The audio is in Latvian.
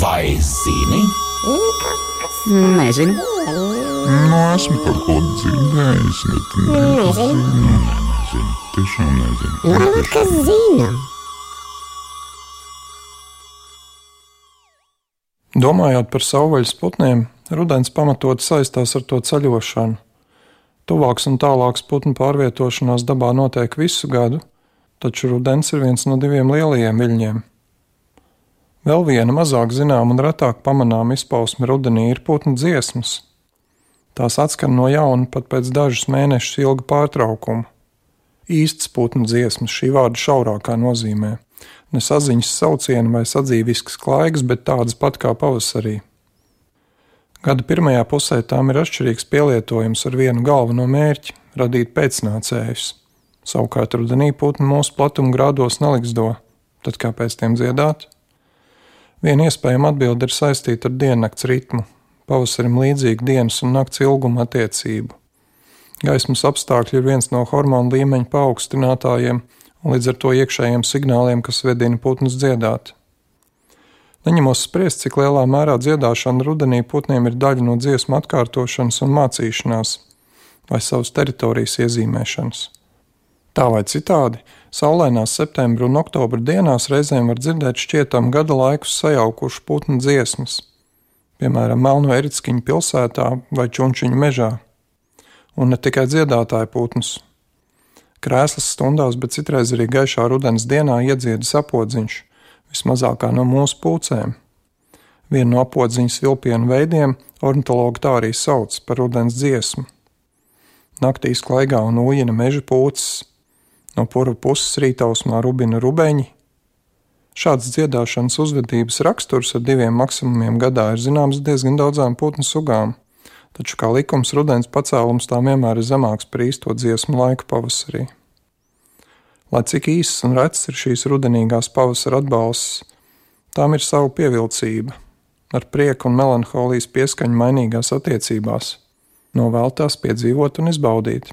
Vai zini? Nezinu. Nu, esmu kaut ko dzirdējis, bet nezinu. nezinu. Tiešām nezinu. Varbūt kas zina. Domājot par savvaļas putniem, rudens pamatot saistās ar to ceļošanu. Tuvāks un tālāks putnu pārvietošanās dabā notiek visu gadu, taču rudens ir viens no diviem lielajiem viļņiem. Vēl viena mazāk zināma un retāk pamanāma izpausme rudenī ir putnu dziesmas. Tās atskan no jauna pat pēc dažus mēnešus ilga pārtraukuma. Īsts putnu dziesmas šī vārda šaurākā nozīmē ne saziņas saucieni vai sadzīvisks klaigas, bet tādas pat kā pavasarī. Gada pirmajā pusē tām ir atšķirīgs pielietojums ar vienu galveno mērķi - radīt pēcnācējus. Savukārt rudenī putni mūsu platuma grādos neliksdo, tad kāpēc tiem dziedāt? Viena iespējama atbilde ir saistīta ar diennakts ritmu, pavasarim līdzīgu dienas un nakts ilguma attiecību. Gaismas apstākļi ir viens no hormonu līmeņa paaugstinātājiem, un līdz ar to iekšējiem signāliem, kas vedina putnus dziedāt. Neņemos spriest, cik lielā mērā dziedāšana rudenī putniem ir daļa no dziesmu atkārtošanas un mācīšanās, vai savas teritorijas iezīmēšanas. Tā vai citādi, saulainās septembra un oktobra dienās reizēm var dzirdēt šķietam gada laikus sajaukušu putnu dziesmas, piemēram, Melno Eritskiņu pilsētā vai Čunčiņu mežā. Un ne tikai dziedātāju putnus, Krēslas stundās, bet citreiz arī gaišā rudens dienā iedziedas apodziņš, vismazākā no mūsu pūcēm. Vienu no apodziņas vilpienu veidiem ornitologi tā arī sauc par rudens dziesmu. Naktīs klaigā un ujina meža pūces, no pura puses rītausmā rubina rubeņi. Šāds dziedāšanas uzvedības raksturs ar diviem maksimumiem gadā ir zināms diezgan daudzām putnu sugām taču kā likums rudens pacēlums tām vienmēr ir zemāks par īsto dziesmu laiku pavasarī. Lai cik īsas un retas ir šīs rudenīgās pavasara atbalsts, tām ir sava pievilcība, ar prieku un melanholijas pieskaņu mainīgās attiecībās, novēltās piedzīvot un izbaudīt.